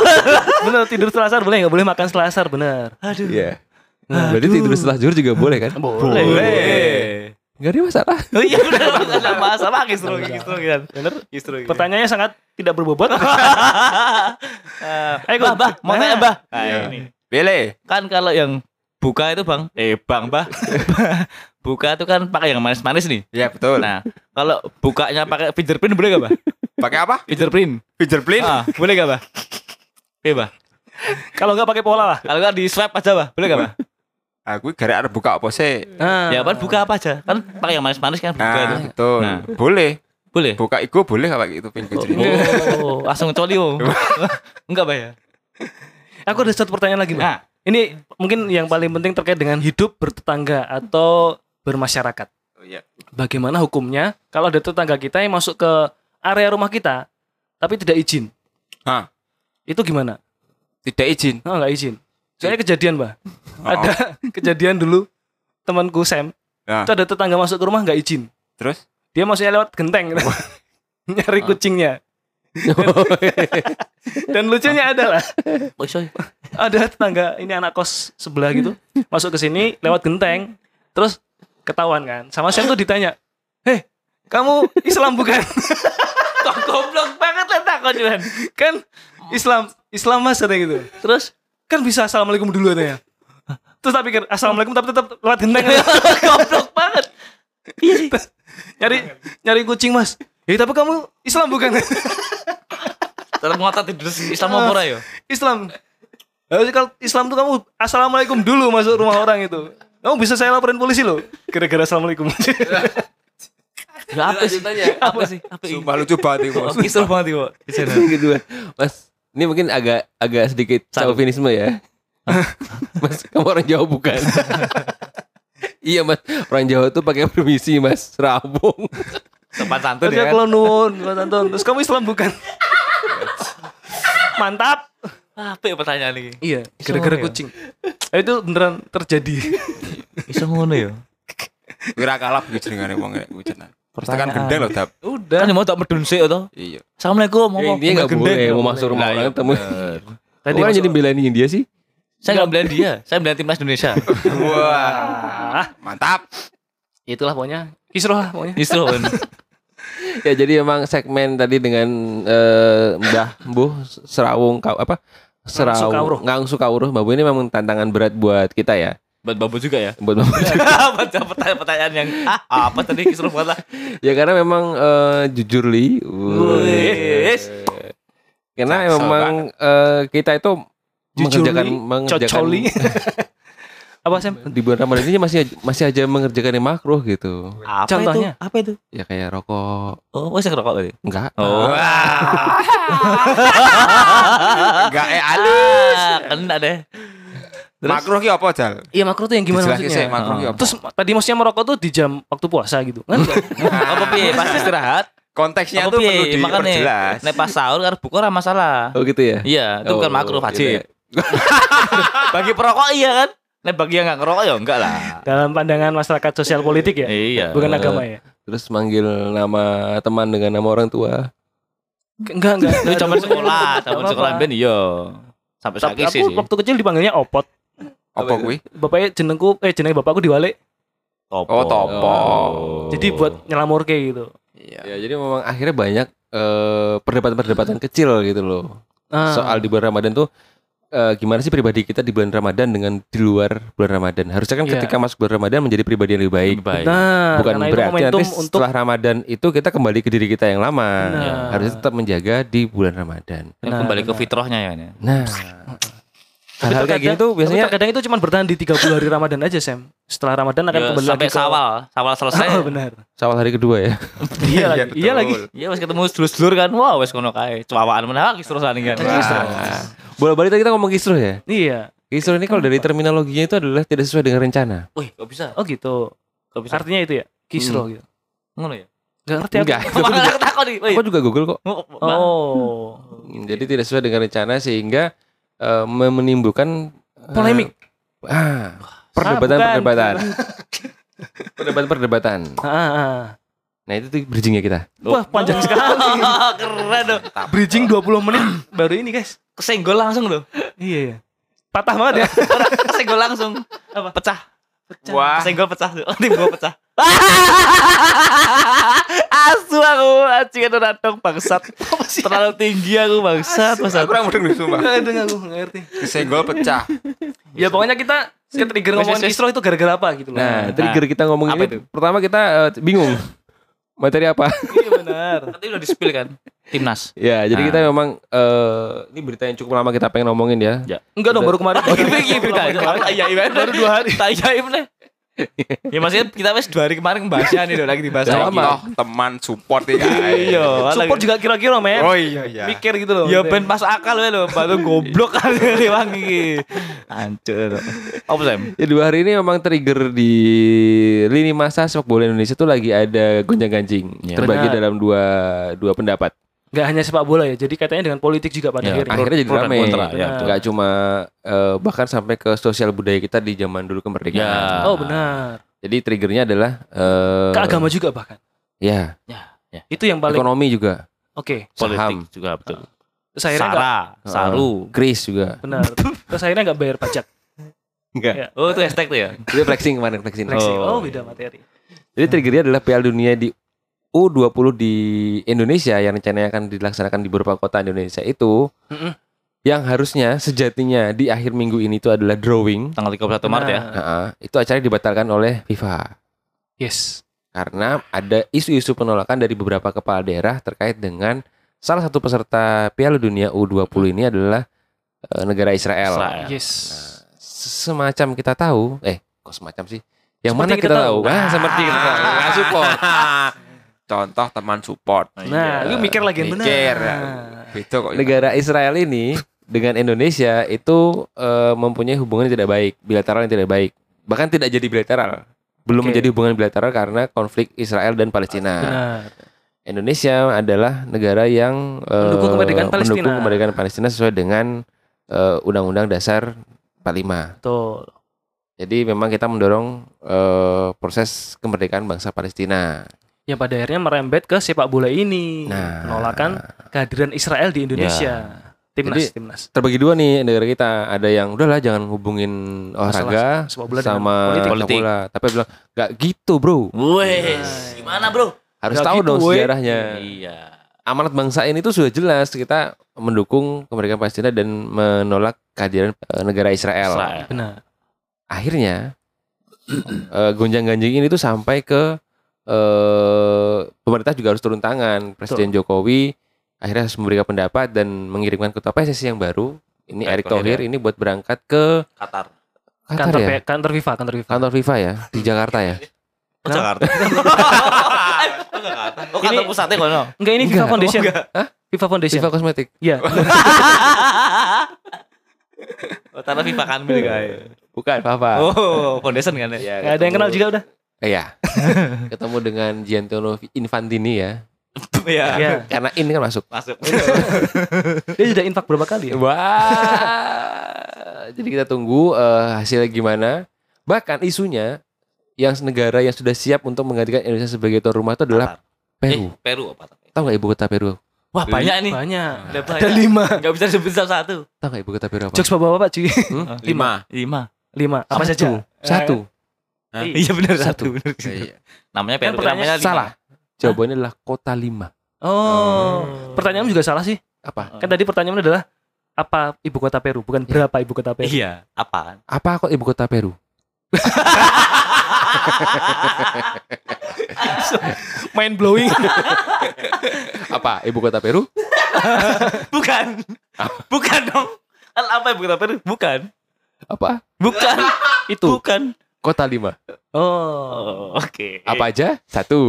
bener tidur setelah asar boleh nggak boleh makan setelah asar bener. Aduh. Iya berarti tidur setelah zuhur juga boleh kan Boleh. Nggak ada masalah Oh iya benar enggak masalah kisru kisru kan. Bener. Kisru. Pertanyaannya sangat tidak berbobot. Ayo bah, bah, mau tanya bah. Nah, Iya. ini. Boleh. Kan kalau yang buka itu bang, eh bang bah, buka itu kan pakai yang manis-manis nih. Ya, betul. Nah, kalau bukanya pakai fingerprint boleh gak bah? Pakai apa? Fingerprint. Fingerprint. Ah, boleh gak bah? Iya bah. Kalau nggak pakai pola lah. Kalau nggak di swipe aja bah, boleh gak bah? Aku gara arep buka apa sih? Ah. Ya kan buka apa aja? Kan pakai yang manis-manis kan buka itu. Nah, betul. Nah. Boleh. Boleh. Buka ego boleh gak pakai itu fingerprint? Oh, langsung coli oh. Enggak bah ya? Aku ada satu pertanyaan lagi, Mbak. Nah, Ini mungkin yang paling penting terkait dengan hidup bertetangga atau bermasyarakat. Oh iya. Bagaimana hukumnya kalau ada tetangga kita yang masuk ke area rumah kita tapi tidak izin? Hah. Itu gimana? Tidak izin. Oh, nggak izin. Soalnya kejadian, Mbak. Oh. Ada kejadian dulu temanku Sam, Nah, itu ada tetangga masuk ke rumah nggak izin. terus Dia masuknya lewat genteng. Nyari kucingnya. Dan lucunya adalah Oh, sorry. ada tetangga ini anak kos sebelah gitu masuk ke sini lewat genteng terus ketahuan kan sama Sam tuh ditanya heh kamu Islam bukan Kok goblok banget lah takut Juan. kan Islam Islam mas katanya gitu terus kan bisa assalamualaikum dulu katanya terus tak pikir assalamualaikum tapi tetap lewat genteng goblok banget. Iya sih. nyari nyari kucing mas ya tapi kamu Islam bukan Terus ngotot tidur Islam mau pura ya. Islam Harusnya kalau Islam tuh kamu assalamualaikum dulu masuk rumah orang itu kamu bisa saya laporin polisi loh gara-gara assalamualaikum Ya apa sih? Apa sih? Apa ini? Sumpah lucu banget Bos. Kisruh banget. Yang kedua, Mas, ini mungkin agak agak sedikit chauvinisme ya. mas, kamu orang Jawa bukan? iya mas, orang Jawa tuh pakai permisi mas, rabung. Tempat santun Terus ya. ya kan? kalau nuwun Mas Anton terus kamu Islam bukan mantap Apa ya pertanyaan ini? iya gara-gara ya? kucing Eh, itu beneran terjadi Bisa ngono ya. Kira kalap gitu jenengane wong. Tekan Pertanyaan. gendeng loh, Dap. udah Kan mau tak medun sih atau? Iya. Assalamualaikum Ya, ngomong. intinya nggak Gendeng. boleh mau masuk rumah orang iya ketemu. bener. Tadi kan jadi belain dia sih? Saya nggak belain dia. Saya belain timnas Indonesia. Wah. Mantap. itulah pokoknya kisruh lah pokoknya kan. Ya jadi emang segmen tadi dengan eh, Mbah Mbuh Serawung apa? Serawung Ngang Sukawruh Mbah Bu ini memang tantangan berat buat kita ya. Buat babu juga ya. Buat Mbah Bu. Buat pertanyaan-pertanyaan yang ah, apa tadi kisruh banget lah. ya karena memang eh, jujur li. Wis. Karena Jaksel memang eh, kita itu Jujur mengerjakan li, mengerjakan cocoli apa Sam di bulan Ramadan ini masih masih aja mengerjakan yang makruh gitu. Apa Contohnya? itu? Apa itu? Ya kayak rokok. Oh, wes ngerokok tadi. Enggak. Oh. Enggak eh alus. Ah, Kena deh. Makruh ki apa, Jal? iya makruh tuh yang gimana Dijelasin sih, maksudnya makruh ki apa? terus tadi maksudnya merokok tuh di jam waktu puasa gitu kan Apa piye? Pas istirahat. konteksnya Apa tuh perlu diperjelas. nek pas sahur karo buka ora masalah. Oh gitu ya. Iya, itu bukan Oh, makruh gitu wajib. ya. Bagi perokok iya kan? Nek bagi yang nggak ngerokok ya enggak lah. dalam pandangan masyarakat sosial politik ya Iya. bukan agama ya Terus manggil nama teman dengan nama orang tua. enggak enggak Itu zaman sekolah, zaman sekolah ben iya. Sampai Tapi sakit sih. aku waktu kecil dipanggilnya opot Apa kuwi? bapaknya jenengku eh jeneng bapakku diwalik Topo. Oh, topo. jadi buat nyelamur kayak gitu Iya. Ya jadi memang akhirnya banyak eh, perdebatan-perdebatan kecil gitu loh. Ah. Soal di bulan Ramadan tuh eh, gimana sih pribadi kita di bulan Ramadan dengan di luar bulan Ramadan. Harusnya kan Iya. ketika masuk bulan Ramadan menjadi pribadi yang lebih baik. Lebih baik. Nah, Bukan berarti nanti untuk setelah Ramadan itu kita kembali ke diri kita yang lama. Nah. Harusnya tetap menjaga di bulan Ramadan. Nah, kembali ke benar. fitrahnya ya. Nah, hal-hal kayak gini tuh biasanya terkadang itu cuma bertahan di 30 hari Ramadan aja Sam setelah Ramadan akan Ya, kembali sampai lagi ke sawal, sawal selesai. oh, benar sawal hari kedua ya. iya lagi betul. iya lagi Iya wes ketemu sedulur-sedulur kan. Wah, wes kono kae. Cuawaan meneh lagi terusan kan. Wah. Bola balik tadi kita ngomong kisruh ya. iya Kisruh ini kalau dari terminologinya itu adalah tidak sesuai dengan rencana. Wih, kok bisa? oh gitu Kok bisa? artinya itu ya kisro gitu Ngono ya. nggak ngerti aku Enggak. Aku. Wih. Aku juga Google kok. Oh. oh Jadi tidak sesuai dengan rencana sehingga eh, menimbulkan eh, Polemik. Ah, perdebatan-perdebatan. Perdebatan-perdebatan. ah, ah. Nah, itu tuh bridgingnya kita. wah panjang sekali Keren loh. bridging 20 menit baru ini guys Kesenggol langsung loh. iya iya patah banget ya Kesenggol langsung. Apa? Pecah. Wah. Kesenggol pecah tuh. Oh, timbul pecah. Asu aku anjing itu datang bangsat. Terlalu tinggi aku bangsat, bangsat. Aku kurang mudeng nih sumpah. nggak ada aku ngerti Kesenggol pecah. ya pokoknya kita ke trigger ngomongin kisro itu gara-gara apa gitu loh Nah, trigger kita ngomong apa ini itu? pertama kita eh, bingung. Materi apa? iya benar Nanti udah di-spill kan. Timnas. ya, jadi Nah. kita memang eh, ini berita yang cukup lama kita pengen ngomongin ya. enggak dong baru kemarin Oh, iya berita. Iya, iya. baru dua hari Tak iya nih. Ya maksudnya kita wes dua hari kemarin ngebahasnya nih udah lagi dibahas Saya lagi. toh teman support ya. Iya, support juga kira-kira men Oh iya iya. mikir gitu loh Ya ben pas akal lho, batu goblok kali wangi iki. Hancur. Apa Sam? Ya dua hari ini memang trigger di lini masa sepak bola Indonesia tuh lagi ada gonjang-ganjing. Ya. Terbagi dalam dua dua pendapat. Nggak hanya sepak bola ya jadi katanya dengan politik juga pada Ya, akhirnya Akhirnya jadi kontra, ya, betul. Nggak cuma eh, bahkan sampai ke sosial budaya kita di zaman dulu kemerdekaan. Ya. oh benar Jadi triggernya adalah eh, ke agama juga bahkan Ya, itu yang paling oke ekonomi juga. Politik Saham. juga betul. Terus akhirnya nggak Sara, Saru. Chris juga. benar. Terus akhirnya nggak bayar pajak. Enggak. Ya. Oh, itu hashtag tuh ya. Itu flexing kemarin flexing. Flexing. Oh. Oh, beda materi. Jadi triggernya adalah Piala Dunia di U20 di Indonesia yang rencananya akan dilaksanakan di beberapa kota Indonesia itu Mm-mm. yang harusnya sejatinya di akhir minggu ini itu adalah drawing. Tanggal 31 Maret ya. Nah, Nah, itu acara dibatalkan oleh FIFA Yes. karena ada isu-isu penolakan dari beberapa kepala daerah terkait dengan salah satu peserta Piala Dunia U20 ini adalah eh, negara Israel. Israel. Yes. Semacam kita tahu, eh kok semacam sih? Yang Seperti mana kita kita, tahu. tahu? Ah, seperti kita tahu. Nggak support. Contoh teman support. Nah, lu mikir lagi yang benar. Mikir, ya. Nah. Beda kok. negara Israel ini dengan Indonesia itu eh, mempunyai hubungan yang tidak baik, bilateral yang tidak baik. Bahkan tidak jadi bilateral. Belum Oke. menjadi hubungan bilateral karena konflik Israel dan Palestina. Benar. Indonesia adalah negara yang eh, Mendukung kemerdekaan Palestina. mendukung kemerdekaan Palestina sesuai dengan eh, Undang-Undang Dasar 45. Betul. Jadi memang kita mendorong eh, proses kemerdekaan bangsa Palestina. Yang pada akhirnya merembet ke sepak bola ini. Nah. Penolakan kehadiran Israel di Indonesia. Timnas, Jadi, timnas. Terbagi dua nih negara kita. Ada yang udahlah jangan hubungin olahraga sepak bola dengan sama politik. sepak Politik. bola. Tapi bilang nggak gitu bro. Wes, gimana, Bro? Harus Nggak tahu gitu, dong woy. sejarahnya. Iya. Amanat bangsa ini tuh sudah jelas kita mendukung kemerdekaan Palestina dan menolak kehadiran eh, negara Israel. Israel. Benar. Akhirnya eh, gonjang-ganjing ini tuh sampai ke eh pemerintah juga harus turun tangan. Presiden Jokowi akhirnya harus memberikan pendapat dan mengirimkan ketua PSSI yang baru. Ini Erick Thohir Thohir, ini buat berangkat ke Qatar. Qatar Kantor, ya? Kantor FIFA, kantor FIFA. Kantor FIFA ya di Jakarta ya. Oh, Jakarta. Oh, kantor Ini- pusatnya kono. Enggak ini Enggak. FIFA Foundation. Oh, enggak. Hah? FIFA Foundation. FIFA Kosmetik. Iya. Oh, tanah FIFA kan milik aja. Bukan FIFA. Oh, foundation kan ya? Ya, Nggak ada yang kenal juga udah. Iya. ketemu dengan Giancarlo Infantini ya. Iya. Iya. Karena ini kan masuk. Masuk. Dia sudah infak berapa kali ya? Wah. Jadi kita tunggu eh, hasilnya gimana. Bahkan isunya yang negara yang sudah siap untuk menggantikan Indonesia sebagai tuan rumah itu adalah Eh, Peru. Peru apa? Tahu nggak ibu kota Peru? Wah, banyak nih. Banyak. Ada Ada banyak. lima. Enggak bisa disebut satu-satu. Tahu nggak ibu kota Peru apa? Jokes bapak-bapak cuy. Hmm? Lima. Lima. Lima. Apa Satu. saja? Satu. Hah? Iya benar Satu. satu. benar. Iya. Namanya Kan Peru. pertanyaan- Namanya lima. Salah. Jawabannya adalah kota lima. Oh. Pertanyaan juga salah sih. Apa? Kan tadi pertanyaannya adalah apa ibu kota Peru, bukan berapa ibu kota Peru. Iya, apa? Apa kok ibu kota Peru? Mind blowing. Apa ibu kota Peru? Bukan. Bukan dong. Kan apa ibu kota Peru? Bukan. Apa? Bukan. Itu. Bukan. Kota lima. Oh. Oh, oke. Apa aja? Satu.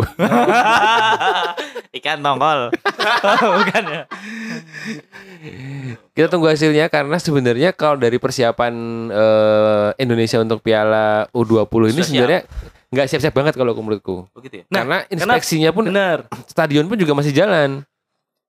Ikan tongkol. Bukan ya. Kita tunggu hasilnya karena sebenarnya kalau dari persiapan eh, Indonesia untuk Piala U20 ini Sudah sebenarnya nggak siap-siap banget kalau menurutku. Begitu ya. Nah, karena inspeksinya pun Benar. stadion pun juga masih jalan.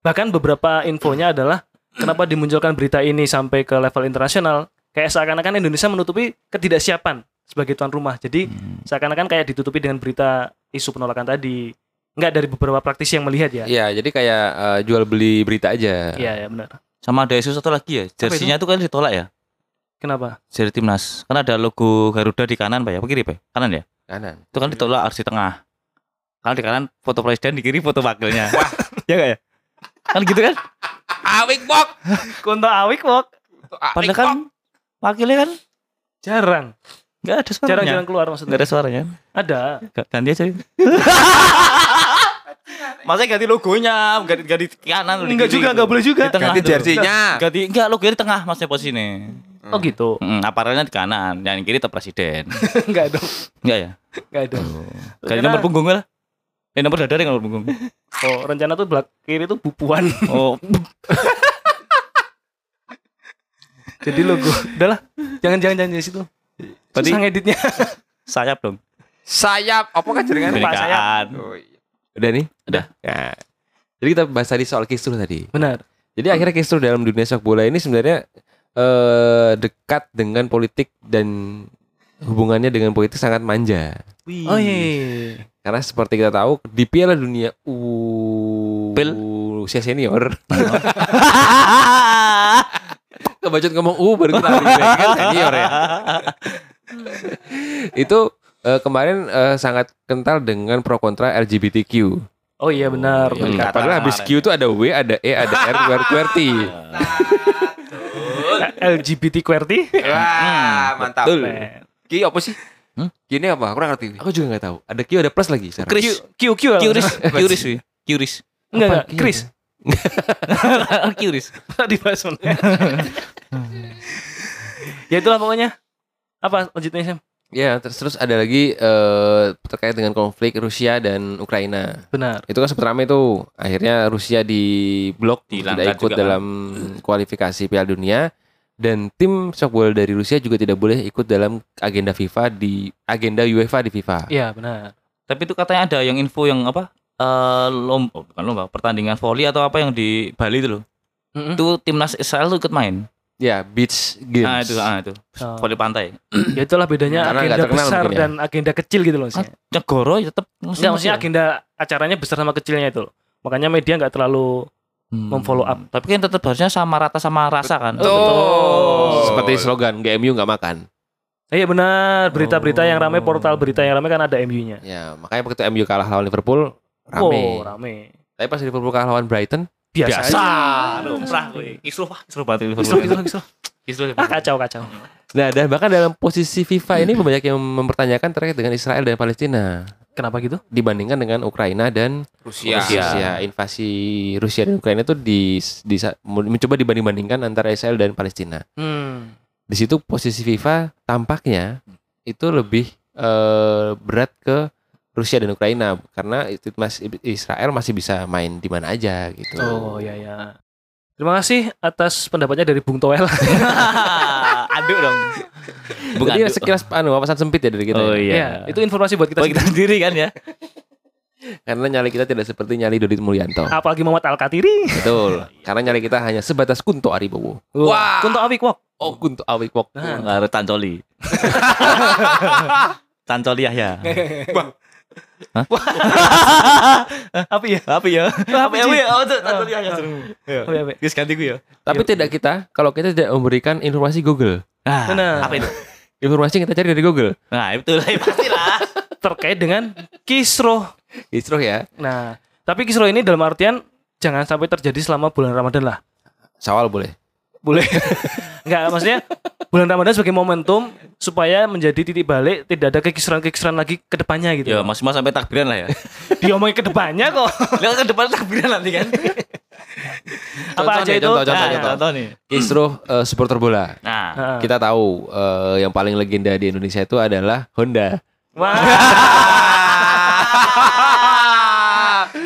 Bahkan beberapa infonya adalah kenapa dimunculkan berita ini sampai ke level internasional. Kayak seakan-akan Indonesia menutupi ketidaksiapan sebagai tuan rumah. Jadi seakan-akan kayak ditutupi dengan berita isu penolakan tadi. Enggak dari beberapa praktisi yang melihat ya. Iya, jadi kayak eh, jual beli berita aja. Iya, ya benar. Sama ada isu satu lagi ya. Jersinya tuh kan ditolak ya. Kenapa? Jersey timnas. Kan ada logo Garuda di kanan, Pak ya. Apa kiri, Pak? Kanan ya? Kanan. Itu kan ditolak harus di tengah. Kalau di kanan foto presiden, di kiri foto wakilnya. ya enggak ya? Kan gitu kan? Awik bok. Kunto awik kok. Padahal kan wakilnya kan Jarang. Enggak ada suaranya. Jarang-jarang keluar Enggak maksudnya. ada suaranya. Ada. Ga- Ganti aja. Masa ganti logonya, ganti ganti kanan Enggak juga, gitu. enggak boleh juga. Di tengah Ganti tuh. jersinya. Ganti enggak logonya di tengah maksudnya posisinya. Oh gitu. Mm, aparelnya di kanan, yang kiri tetap presiden. Enggak dong. Enggak ya? Enggak ada. Ganti Karena- nomor punggung lah. Eh nomor dadar yang nomor punggung. Oh, rencana tuh belak kiri tuh bupuan. Oh, Jadi logo. Udahlah. Jangan jangan jangan di situ. Tadi- Susah ngeditnya. sayap dong. Sayap. Apa kan jaringan? Pak, saya- Kebenekaan. Oh, iya. Udah nih? Udah. Ya. Jadi kita bahas tadi soal kisruh tadi. Benar. Jadi akhirnya kisruh dalam dunia sepak bola ini sebenarnya eh, dekat dengan politik dan hubungannya dengan politik sangat manja. Oh iya. Karena seperti kita tahu di Piala Dunia U Pil. Rusia senior. Kebacut ngomong U baru kita kan senior ya. Itu eh, kemarin eh, sangat kental dengan pro kontra LGBTQ. Oh iya benar. iya. Benar. Kata Padahal habis Q itu ada W, ada E, ada R, QWERTY. LGBT QWERTY. Wah, mantap. Betul. Ki apa sih? Hmm? Ki ini apa? Aku kurang ngerti. Aku juga nggak tahu. Ada Q, ada plus lagi. sekarang. Chris. Q Q wi. Curis. Enggak enggak. Apa? Chris. Curis. Dibahas mana? ya itulah pokoknya. Apa lanjutnya Sam? Ya, terus terus ada lagi eh, terkait dengan konflik Rusia dan Ukraina. Benar. Itu kan sempat ramai tuh. Akhirnya Rusia di blok tidak ikut juga, dalam kualifikasi Piala Dunia dan tim sepak bola dari Rusia juga tidak boleh ikut dalam agenda FIFA di agenda UEFA di FIFA. Iya benar. Tapi itu katanya ada yang info yang apa? Eh lomba, oh, bukan lomba, pertandingan volley atau apa yang di Bali itu loh. Mm-mm. Itu timnas Israel tuh ikut main. Ya, beach games. Nah, itu ah itu. Oh. Volley pantai. Ya itulah bedanya Karena nggak agenda besar mungkin ya. dan agenda kecil gitu loh. maksudnya. Negoro ya tetap Enggak maksudnya agenda acaranya besar sama kecilnya itu. loh. Makanya media nggak terlalu memfollow up. Hmm. Tapi kan tetap harusnya sama rata sama rasa kan. Betul. Seperti slogan GMU nggak makan. Iya benar, berita-berita yang ramai, portal berita yang ramai kan ada MU-nya. Ya, makanya begitu MU kalah lawan Liverpool rame. Oh, rame. Tapi pas Liverpool kalah lawan Brighton, Biasa. Biasa. Lumrah. Kisruh Pak. Kisruh banget Liverpool. Kisruh, kisruh. Kisruh. Ah, kacau, kacau. Nah, dan bahkan dalam posisi FIFA ini banyak yang mempertanyakan terkait dengan Israel dan Palestina Kenapa gitu? dibandingkan dengan Ukraina dan Rusia. Rusia. Invasi Rusia dan Ukraina itu di, di mencoba dibanding-bandingkan antara Israel dan Palestina. Hmm. Di situ posisi FIFA tampaknya itu lebih eh, berat ke Rusia dan Ukraina karena itu masih Israel masih bisa main di mana aja gitu. Oh, ya ya. Terima kasih atas pendapatnya dari Bung Toel. aduk dong. Bukan Jadi aduk. sekilas anu wawasan sempit ya dari kita. Oh ya. iya. Ya, itu informasi buat kita. Buat kita sendiri kan ya. Karena nyali kita tidak seperti nyali Dodit Mulyanto. Apalagi Muhammad Al-Katiri. Betul. Karena nyali kita hanya sebatas Kunto Aribowo. Wah. Kunto Awik Wok. Oh, Kunto Awik Nah. Tancoli. tancoli ya. Apa ya? Apa ya? Apa ya? Oh, itu tancoli ya. Apa ya? Guys ganti gue ya. Tapi tidak kita kalau kita tidak memberikan informasi Google. Nah, Benar. apa itu? Informasi yang kita cari dari Google. Nah, itu lah pastilah. Terkait dengan kisruh. Kisruh ya. Nah, tapi kisruh ini dalam artian jangan sampai terjadi selama bulan Ramadan lah. Sawal boleh. Boleh. Enggak, maksudnya bulan Ramadan sebagai momentum supaya menjadi titik balik tidak ada kekisruhan-kekisruhan lagi ke depannya gitu. Ya, maksimal sampai takbiran lah ya. Diomongin ke depannya kok. Lihat ke depan takbiran nanti kan. Apa Contoh aja nih, itu? contoh, contoh, Nah, contoh. contoh nih. Kisruh eh, supporter bola. Nah. Kita tahu eh, yang paling legenda di Indonesia itu adalah Honda. Wah.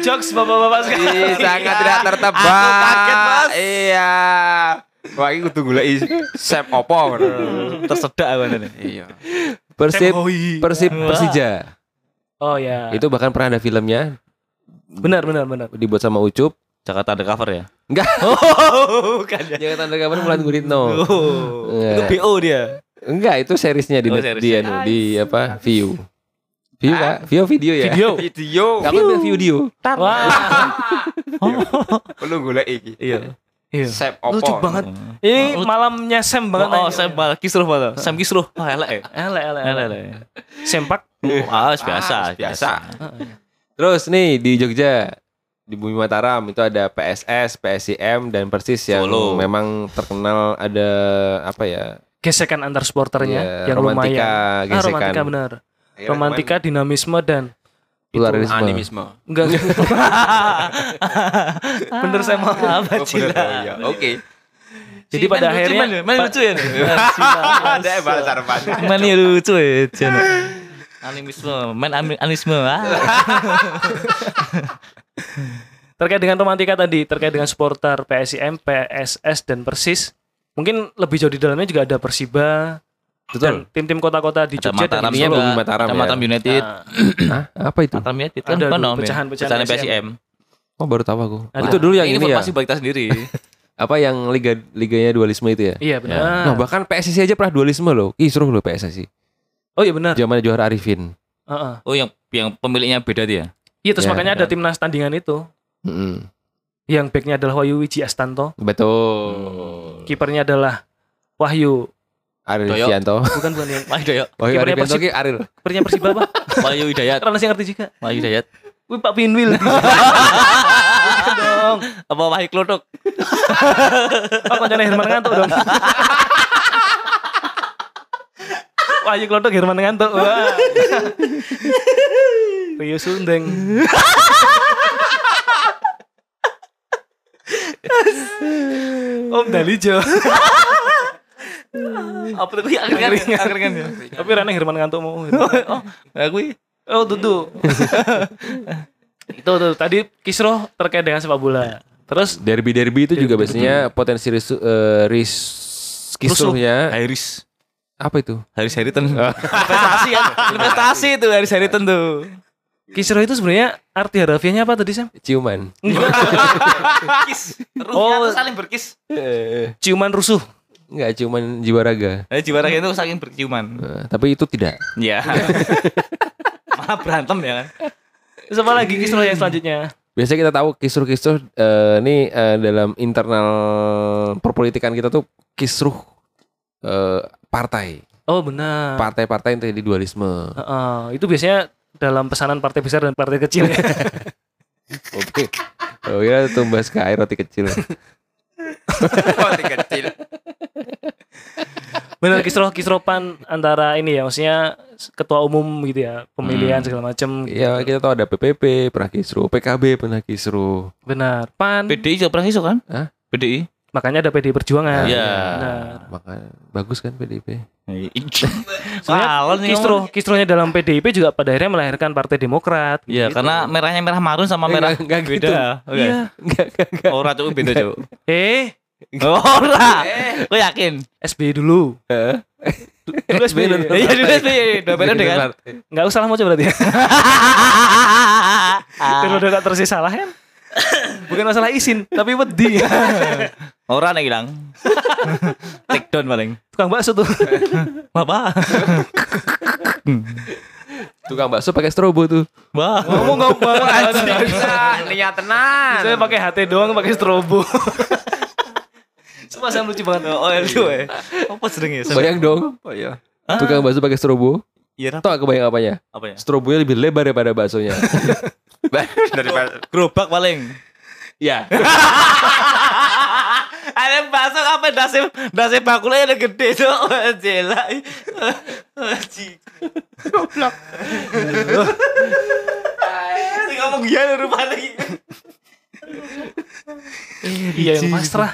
Jokes bapak-bapak sekalian. Ih, sangat tidak tertebak. Aku kaget, Mas. Iya. Wah, ini kudu goleki sep opo. tersedak aku nih. Iya. Persib. Persib. Persija. Oh ya. Itu bahkan pernah ada filmnya benar benar benar. dibuat sama Ucup. Jakarta undercover ya? Enggak. Oh, bukan ya. Jangan tanda kabar Mulan Guritno. Oh, itu Enggak. BO dia. Enggak, itu seriesnya di Oh, di, anu, di apa? View. View Kak? View video ya? Video. Video. Enggak apa view video. Wah. Perlu goleki iki. Iya. Iya. Sep opo. Lucu banget. Ini malamnya Sam banget. Oh, nanya. Sam malah kisruh malah. Sam kisruh. Wah, elek ya. Elek elek. Elek, elek. elek. Sempak. Ah, biasa, Ah, biasa. Terus nih di Jogja di Bumi Mataram itu ada PSS, PSIM dan Persis yang Solo. memang terkenal ada apa ya? Gesekan antar supporternya Iya, yang romantika, lumayan. Ah, gesekan. romantika benar. Romantika, dinamisme dan Pluralisme. Animisme. enggak bener saya mau Apa Oh, oh, iya. Oke. Jadi pada akhirnya main lucu ya nih. Ada balas harapan. Main lucu ya. Jan. Animisme, main ami- animisme. Ah. terkait dengan romantika tadi, terkait dengan supporter PSIM, PSS dan Persis. Mungkin lebih jauh di dalamnya juga ada Persiba dan Betul. tim-tim kota-kota di Ada Jogja dan Mataram di Solo. Mataram Ada ya. Mataram United. Nah, Hah? Apa itu? Mataram United kan Ada kan ya. pecahan-pecahan Pecahan PSM. PSM. Oh baru tahu aku. Ada. Itu dulu yang ini ini ya. informasi buat kita sendiri. Apa yang liga liganya dualisme itu ya? Iya benar. Nah, bahkan PSSI aja pernah dualisme loh. Ih, seru loh PSSI. Oh iya benar. Zaman juara Arifin. Heeh. Oh, yang yang pemiliknya beda dia. Iya terus Ya, makanya ada kan. timnas tandingan itu. Mm-mm. Yang backnya adalah Wahyu Wiji Astanto. Betul. Kipernya adalah Wahyu. Doyok. Sianto. Bukan bukan yang Wahyu Dayat. Kipernya Ariel Sianto Persib. ki Ariel. kipernya Persiba apa? Wahyu Hidayat. Karena saya ngerti juga. Wahyu Hidayat. Wih Pak Pinwil. dong. Apa Wahyu Klotok? Pak koncone Herman ngantuk dong. Wahyu Klotok Herman ngantuk. Wah. Rio Sundeng. Om Dalijo. Apa tuh angkringan? Angkringan. Angkringan ya. Tapi Rane Herman ngantuk mau. Oh, aku Oh tutu. Itu tuh tadi Kisro terkait dengan sepak bola. Terus Derby-derby itu juga biasanya potensi risu, eh, ris kisruhnya Iris. apa itu? Haris Heriton. Investasi kan? Investasi itu Haris Heriton tuh. Kisro itu sebenarnya arti harafiahnya apa tadi Sam? Ciuman. Kis. Ruhnya Oh. saling berkis. Eh, Ciuman rusuh. Enggak, ciuman jiwa raga. Eh, jiwa raga itu saling berciuman. Eh, tapi itu tidak. Iya. Malah berantem ya kan. Terus apa lagi Kisro yang selanjutnya? Biasanya kita tahu kisruh-kisruh eh, ini eh, dalam internal perpolitikan kita tuh kisruh eh, partai. Oh benar. Partai-partai yang terjadi dualisme. Heeh, itu biasanya dalam pesanan partai besar dan partai kecil. Oke. Oh ya tumbas ke air roti kecil. Roti kecil. Benar Kisro Kisropan antara ini ya maksudnya ketua umum gitu ya pemilihan Hmm. segala macam. Ya kita tahu ada PPP pernah kisruh, PKB pernah kisruh. Benar. Pan. PDI juga pernah isu kan? Hah? PDI. Makanya ada PD Perjuangan. Iya. Benar. Maka bagus kan PDIP. Soalnya nih Kisro, ngomong. Kisronya dalam PDIP juga pada akhirnya melahirkan Partai Demokrat. Iya, Gitu. karena merahnya merah marun sama merah Enggak, enggak gitu. beda. Oke. Iya. Enggak, enggak, enggak. Ora cuk beda cuk. Eh, Ora. Kau yakin? SBY dulu. Eh, Dulu SBY. nonton Iya, dulu partai. SBY, dua periode kan. Enggak usah lah mau coba berarti. Periode gak tersisa salah kan? Bukan masalah izin, tapi wedi. Ora nek ilang. Take down paling. Tukang bakso tuh. Bapak. Tukang bakso pakai strobo tuh. Wah. Ngomong ngomong Bisa niat tenan. Saya pakai HT doang pakai strobo. Semua lucu banget. Oh, itu eh. Apa sering ya? Bayang dong. Oh iya. Tukang bakso pakai strobo. Iya, gak kebayang apanya? apa ya? Strobonya lebih lebar daripada baksonya. Daripada Gerobak paling. ya. Ada bakso apa dasi dasi bakulnya ada gede tuh. Jela. Anjing. Goblok. Si ngomong gila rupanya. Iya yang pasrah.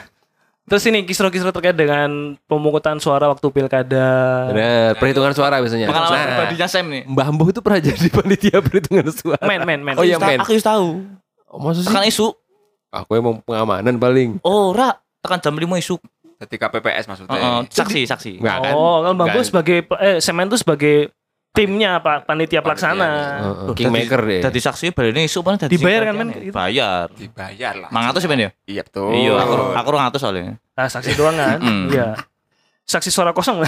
Terus ini kisro-kisro terkait dengan pemungutan suara waktu pilkada. Benar, perhitungan suara biasanya. Pengalaman Nah, pribadinya Sam nih. Mbah Mboh itu pernah jadi panitia perhitungan suara. Men, men, men. Oh iya, men. Aku harus tahu. Oh, maksud sih? Tekan isu. Aku emang pengamanan paling. Oh, ora. Tekan jam 5 isu. ketika PPS maksudnya. Heeh, saksi, saksi. Enggak kan? Oh, kalau Bambu Nggak. sebagai eh Semen tuh sebagai timnya apa panitia pelaksana. Heeh, Kingmaker deh. Jadi saksi balik isu mana Dibayar kan, men? Bayar. Dibayar lah. Mangatus sih men ya? Iya betul. Iya, aku aku 200 soalnya. Nah, saksi doang kan? Mm. Iya. Saksi suara kosong.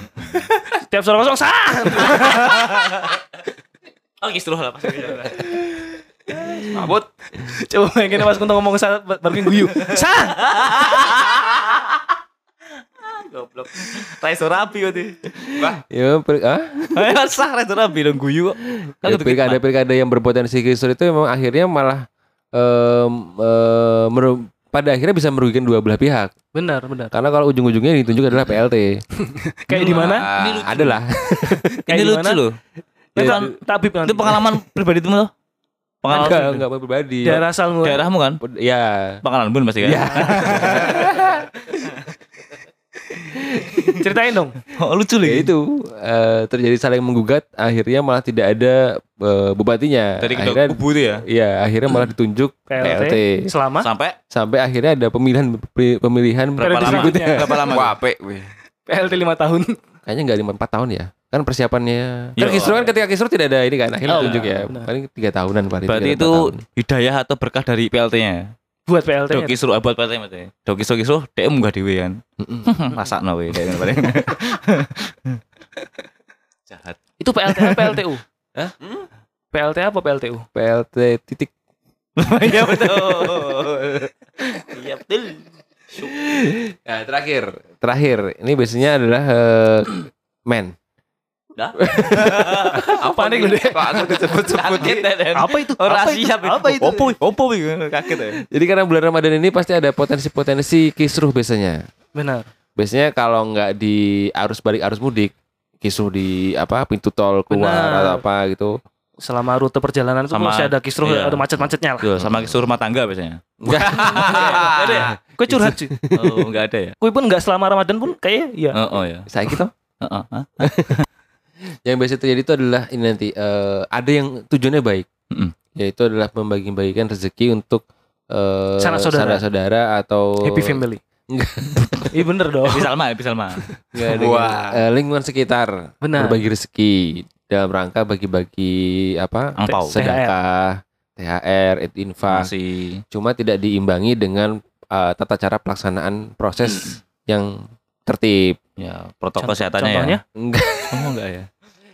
Tiap suara kosong sah. Oh, kisruh lah pasti. Mabut. Coba bayangin Mas Kunto ngomong sah baru guyu. Sah. Goblok. Raiso rapi waktu. Ya, per, ah? Sah raiso rapi dong guyu kok. Kan Ya, pilkada-pilkada yang berpotensi kisur itu memang akhirnya malah eh, meru- pada akhirnya bisa merugikan dua belah pihak. Benar, benar. Karena kalau ujung-ujungnya yang ditunjuk adalah PLT. Kayak di mana? Ah, Adalah. Kayak Ini di lucu mana? loh. Itu Itu, kan itu pengalaman pribadi itu loh. Pengalaman Enggak, pribadi. enggak pribadi. Daerah asalmu. daerahmu kan? Ya. Pengalaman pun pasti kan? Ya. Ceritain dong. Oh, lucu loh. Ya itu eh, terjadi saling menggugat, akhirnya malah tidak ada eh, bupatinya. Dari akhirnya, kubu itu ya. Iya, akhirnya malah ditunjuk PLT. PLT. Selama Sampai Sampai akhirnya ada pemilihan pemilihan berapa lama? Berapa lama? Wah. PLT 5 tahun. Kayaknya nggak lima empat tahun ya. Kan persiapannya. Kan Yo. kisru kan ketika kisru tidak ada ini kan. Akhirnya Oh, ditunjuk ya. benar. Paling tiga tahunan paling. Berarti itu tahun. hidayah atau berkah dari PLT-nya. Buat PLT. Doki suruh buat PLT maksudnya. Doki suruh kisruh, dia munggah dewe kan. Masak no we, dia paling. Jahat. Itu PLT apa PLTU? Hah? PLT apa PLTU? PLT titik Iya betul. Iya betul. Nah, terakhir, terakhir. Ini biasanya adalah eh, men. Apa nih gue? Kok aku disebut-sebut Kaget deh. Apa itu? Oh, Apa? Apa itu? Opo, opo kaget ya. Jadi karena bulan Ramadan ini pasti ada potensi-potensi kisruh biasanya. Benar. Biasanya kalau nggak di arus balik arus mudik, kisruh di apa pintu tol keluar Benar. atau apa gitu. Selama rute perjalanan itu Sama- masih ada kisruh, iya. ada macet-macetnya lah. Tuh, sama kisah rumah tangga biasanya. Enggak. Ada ya? Kue curhat sih. Oh, enggak ada ya. Kue pun nggak selama Ramadan pun kayaknya iya. Oh, oh ya. Saya gitu. Heeh. Yang biasa terjadi itu adalah ini nanti eh, ada yang tujuannya baik, Mm-mm. yaitu adalah membagi-bagikan rezeki untuk eh, Sanak saudara. saudara atau Happy family. Enggak. Iya bener dong. Epi Salma, Epi Salma. Enggak ada Wah. eh, lingkungan sekitar Benar. berbagi rezeki dalam rangka bagi-bagi apa Angpau. sedekah THR infak cuma tidak diimbangi dengan eh, tata cara pelaksanaan proses yang tertib ya protokol kesehatannya contohnya? ya. enggak Oh, enggak ya.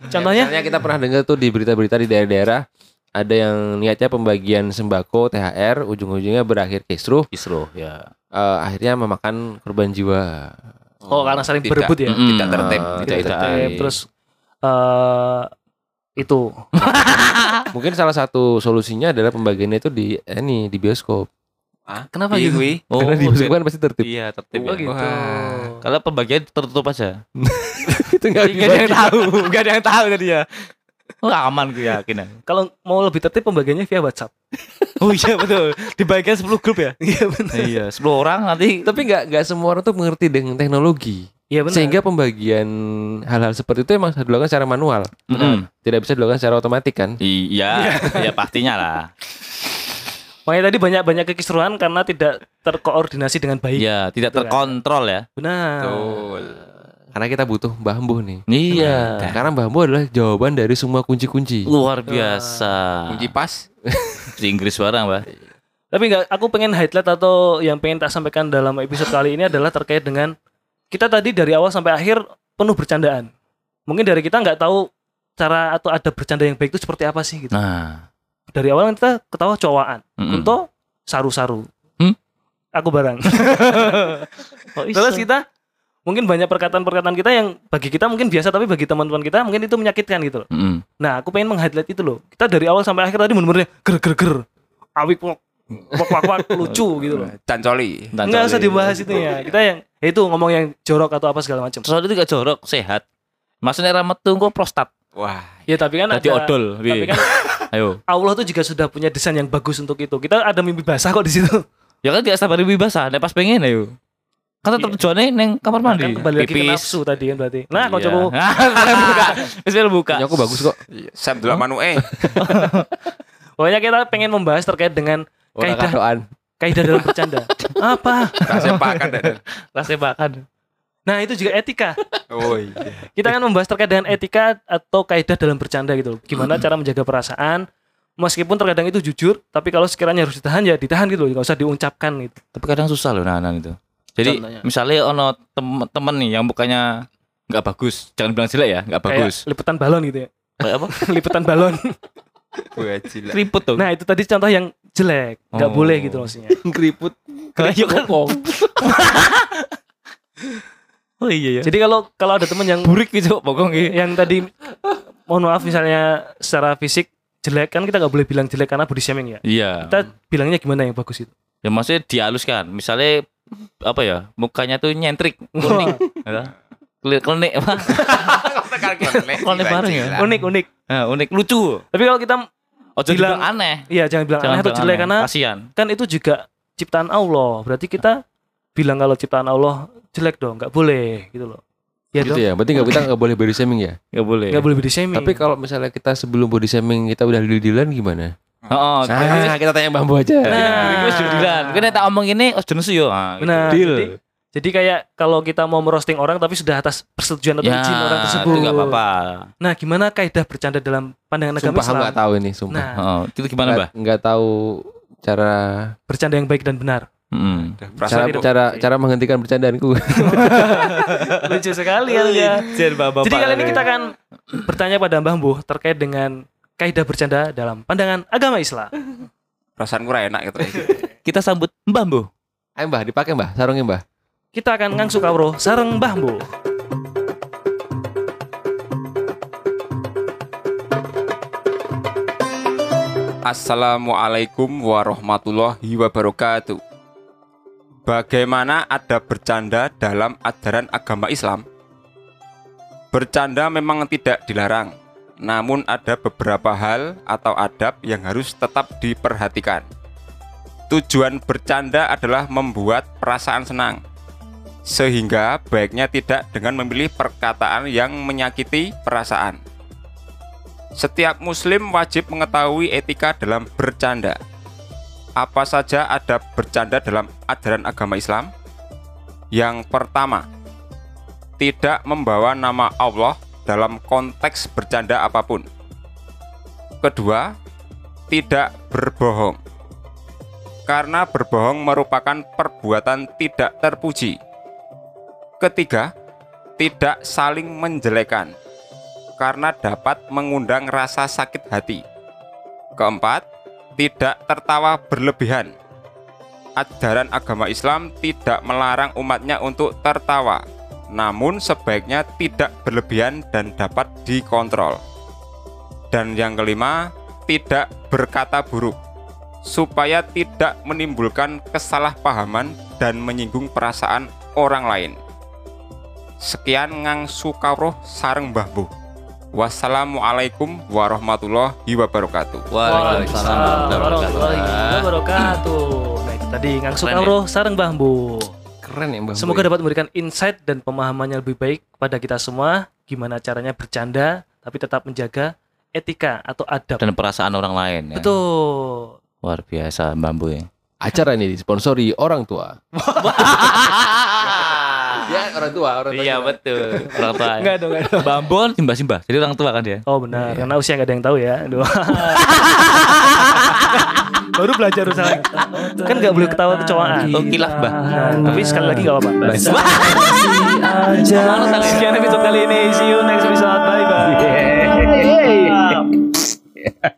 Contohnya? Misalnya kita pernah dengar tuh di berita-berita di daerah-daerah ada yang niatnya pembagian sembako THR ujung-ujungnya berakhir kisruh Kisruh ya. eh, akhirnya memakan korban jiwa Oh, karena saling Tidak. berebut ya. Mm-mm. Tidak tertib. Ah, Tidak Tidak tertib. Terus eh itu mungkin salah satu solusinya adalah pembagiannya itu di eh, ini di bioskop kenapa Iya, gitu? Oh, karena di kan pasti tertib Iya, tertib. Oh ya. gitu. Wah. Kalau pembagian tertutup aja. itu nggak Enggak ada yang tahu, enggak ada yang tahu tadi ya. Oh, aman gue yakin. ya. Kalau mau lebih tertib pembagiannya via WhatsApp. Oh iya betul. Dibagikan 10 grup ya? Iya benar. Iya, 10 orang nanti tapi nggak nggak semua orang tuh mengerti dengan teknologi Iya benar. sehingga pembagian hal-hal seperti itu emang harus dilakukan secara manual Mm-mm. tidak bisa dilakukan secara otomatis kan Iya, ya pastinya lah. Makanya tadi banyak-banyak kekisruhan karena tidak terkoordinasi dengan baik. Iya, tidak Betul kan? terkontrol ya. Benar. Betul. karena kita butuh bambu nih Iya. karena bambu adalah jawaban dari semua kunci-kunci Luar biasa. Kunci pas. Di Inggris barang, Mbak. Tapi enggak aku pengen highlight atau yang pengen tak sampaikan dalam episode kali ini adalah terkait dengan kita tadi dari awal sampai akhir penuh bercandaan. Mungkin dari kita nggak tahu cara atau ada bercanda yang baik itu seperti apa sih gitu. Nah, Dari awal kita ketawa cowaan. mm-mm. Kunto saru-saru. Hmm? Aku barang. Oh, iso. Terus kita mungkin banyak perkataan-perkataan kita yang bagi kita mungkin biasa tapi bagi teman-teman kita mungkin itu menyakitkan gitu loh. Mm-mm. Nah, aku pengen meng-highlight itu loh. Kita dari awal sampai akhir tadi bener-bener ger ger ger. Awik wak wak wak, wak, lucu gitu loh. Cancoli. Dan Enggak usah dibahas itu ya. Kita yang ya itu ngomong yang jorok atau apa segala macam. Soalnya itu gak jorok, sehat. Maksudnya ramet tuh kok prostat. Wah. Ya tapi kan Tadi ada odol. tapi kan Ayo. Allah tuh juga sudah punya desain yang bagus untuk itu. Kita ada mimpi basah kok di situ. Ya kan gak sabar lebih basah, nek pas pengen ayo. Kan tetep Iya. tujuannya neng kamar mandi. Kan kembali lagi ke Pipis. nafsu tadi kan berarti. Nah, kok Iya. coba Nah, buka. Bisa buka. Punya aku bagus kok Iya. Sam dulu manu eh. Pokoknya kita pengen membahas terkait dengan Kaidah. kaidah dalam bercanda. apa? Kasih pakan dan. Rasa makan. Nah, itu juga etika. Oh iya. Kita akan membahas terkait dengan etika atau kaidah dalam bercanda gitu. Gimana cara menjaga perasaan meskipun terkadang itu jujur, tapi kalau sekiranya harus ditahan ya ditahan gitu loh, nggak usah diucapkan gitu. Tapi kadang susah loh nahan itu. Jadi Contohnya? misalnya ono tem- temen nih yang bukannya nggak bagus, jangan bilang jelek ya, nggak bagus. Kayak liputan balon gitu ya. Kayak apa? liputan balon. Keriput tuh. Nah, itu tadi contoh yang jelek, nggak Oh. boleh gitu maksudnya. keriput kan. oh iya ya. Jadi kalau kalau ada temen yang burik gitu pokoknya. gitu. yang tadi mohon maaf misalnya secara fisik jelek kan kita nggak boleh bilang jelek karena body shaming ya. Iya. Kita bilangnya gimana yang bagus itu? Ya maksudnya dihaluskan. Misalnya apa ya? Mukanya tuh nyentrik, kuning. ya. Keli- Klenik apa? Klenik bareng ya. Unik unik. Nah, unik lucu. Tapi kalau kita Oh jadi Bilang- aneh. iya jangan bilang aneh atau bilang jelek aneh. karena kasihan. kan itu juga ciptaan Allah. Berarti kita bilang kalau ciptaan Allah jelek dong, nggak boleh gitu loh. Ya gitu dong. ya berarti nggak kita nggak boleh body shaming ya Gak boleh. Nggak boleh body shaming. tapi kalau misalnya kita sebelum body shaming kita udah deal-dealan gimana Oh, nah kita tanya bambu aja Nah. Wis judilan. Kene tak omong ini oh jenis yo. Ah, gitu. Deal. Jadi, jadi kayak kalau kita mau merosting orang tapi sudah atas persetujuan atau Ya, izin orang tersebut. itu gak apa-apa. Nah, gimana kaidah bercanda dalam pandangan agama sumpah aku Islam? nggak tahu ini sumpah Nah, Oh, itu gimana, Mbak? nggak nggak tahu cara bercanda yang baik dan benar. Hmm. cara itu. cara cara menghentikan bercandaanku Lucu sekali ya. ya. Jadi kali ini kita akan bertanya pada Mbah Mbuh terkait dengan kaidah bercanda dalam pandangan agama Islam. perasaan kurang enak gitu. Kita sambut Mbah Mbo. Ayo mbah, dipakai mbah, sarungnya mbah. Kita akan ngangsu kawruh sareng Mbah Mbo. Assalamualaikum warahmatullahi wabarakatuh. Bagaimana ada bercanda dalam ajaran agama Islam? Bercanda memang tidak dilarang, namun ada beberapa hal atau adab yang harus tetap diperhatikan. Tujuan bercanda adalah membuat perasaan senang, sehingga baiknya tidak dengan memilih perkataan yang menyakiti perasaan. Setiap muslim wajib mengetahui etika dalam bercanda. Apa saja adab bercanda dalam ajaran agama Islam? Yang pertama, tidak membawa nama Allah dalam konteks bercanda apa pun. Kedua, tidak berbohong. Karena berbohong merupakan perbuatan tidak terpuji. Ketiga, tidak saling menjelekan karena dapat mengundang rasa sakit hati. Keempat, tidak tertawa berlebihan. Ajaran agama Islam tidak melarang umatnya untuk tertawa, namun sebaiknya tidak berlebihan dan dapat dikontrol. Dan yang kelima, tidak berkata buruk, supaya tidak menimbulkan kesalahpahaman dan menyinggung perasaan orang lain. Sekian ngang sukawroh sareng Mbah Bu. Wassalamualaikum warahmatullahi wabarakatuh. Waalaikumsalam warahmatullahi wabarakatuh. Nah itu tadi ngangsu Keren ya? kawruh sareng Mbah Mbo. Keren ya mbah. Semoga Boy. dapat memberikan insight dan pemahamannya lebih baik kepada kita semua gimana caranya bercanda tapi tetap menjaga etika atau adab. Dan perasaan orang lain. Ya. Betul. Luar biasa Mbah Mbo ya. Acara ini disponsori orang tua. orang tua, orang tua. Iya betul. Orang tua. Enggak dong, enggak dong. Mbah Mbo kan simbah-simbah. Jadi orang tua kan dia. Oh benar, karena usia nggak ada yang tahu ya. Aduh. Baru belajar usaha. Kan nggak boleh ketawa kecowaan. Oh kilaf Mbah. Nah, tapi sekali lagi nggak apa-apa. Aja. Sekian episode kali ini. See you next episode. Bye bye.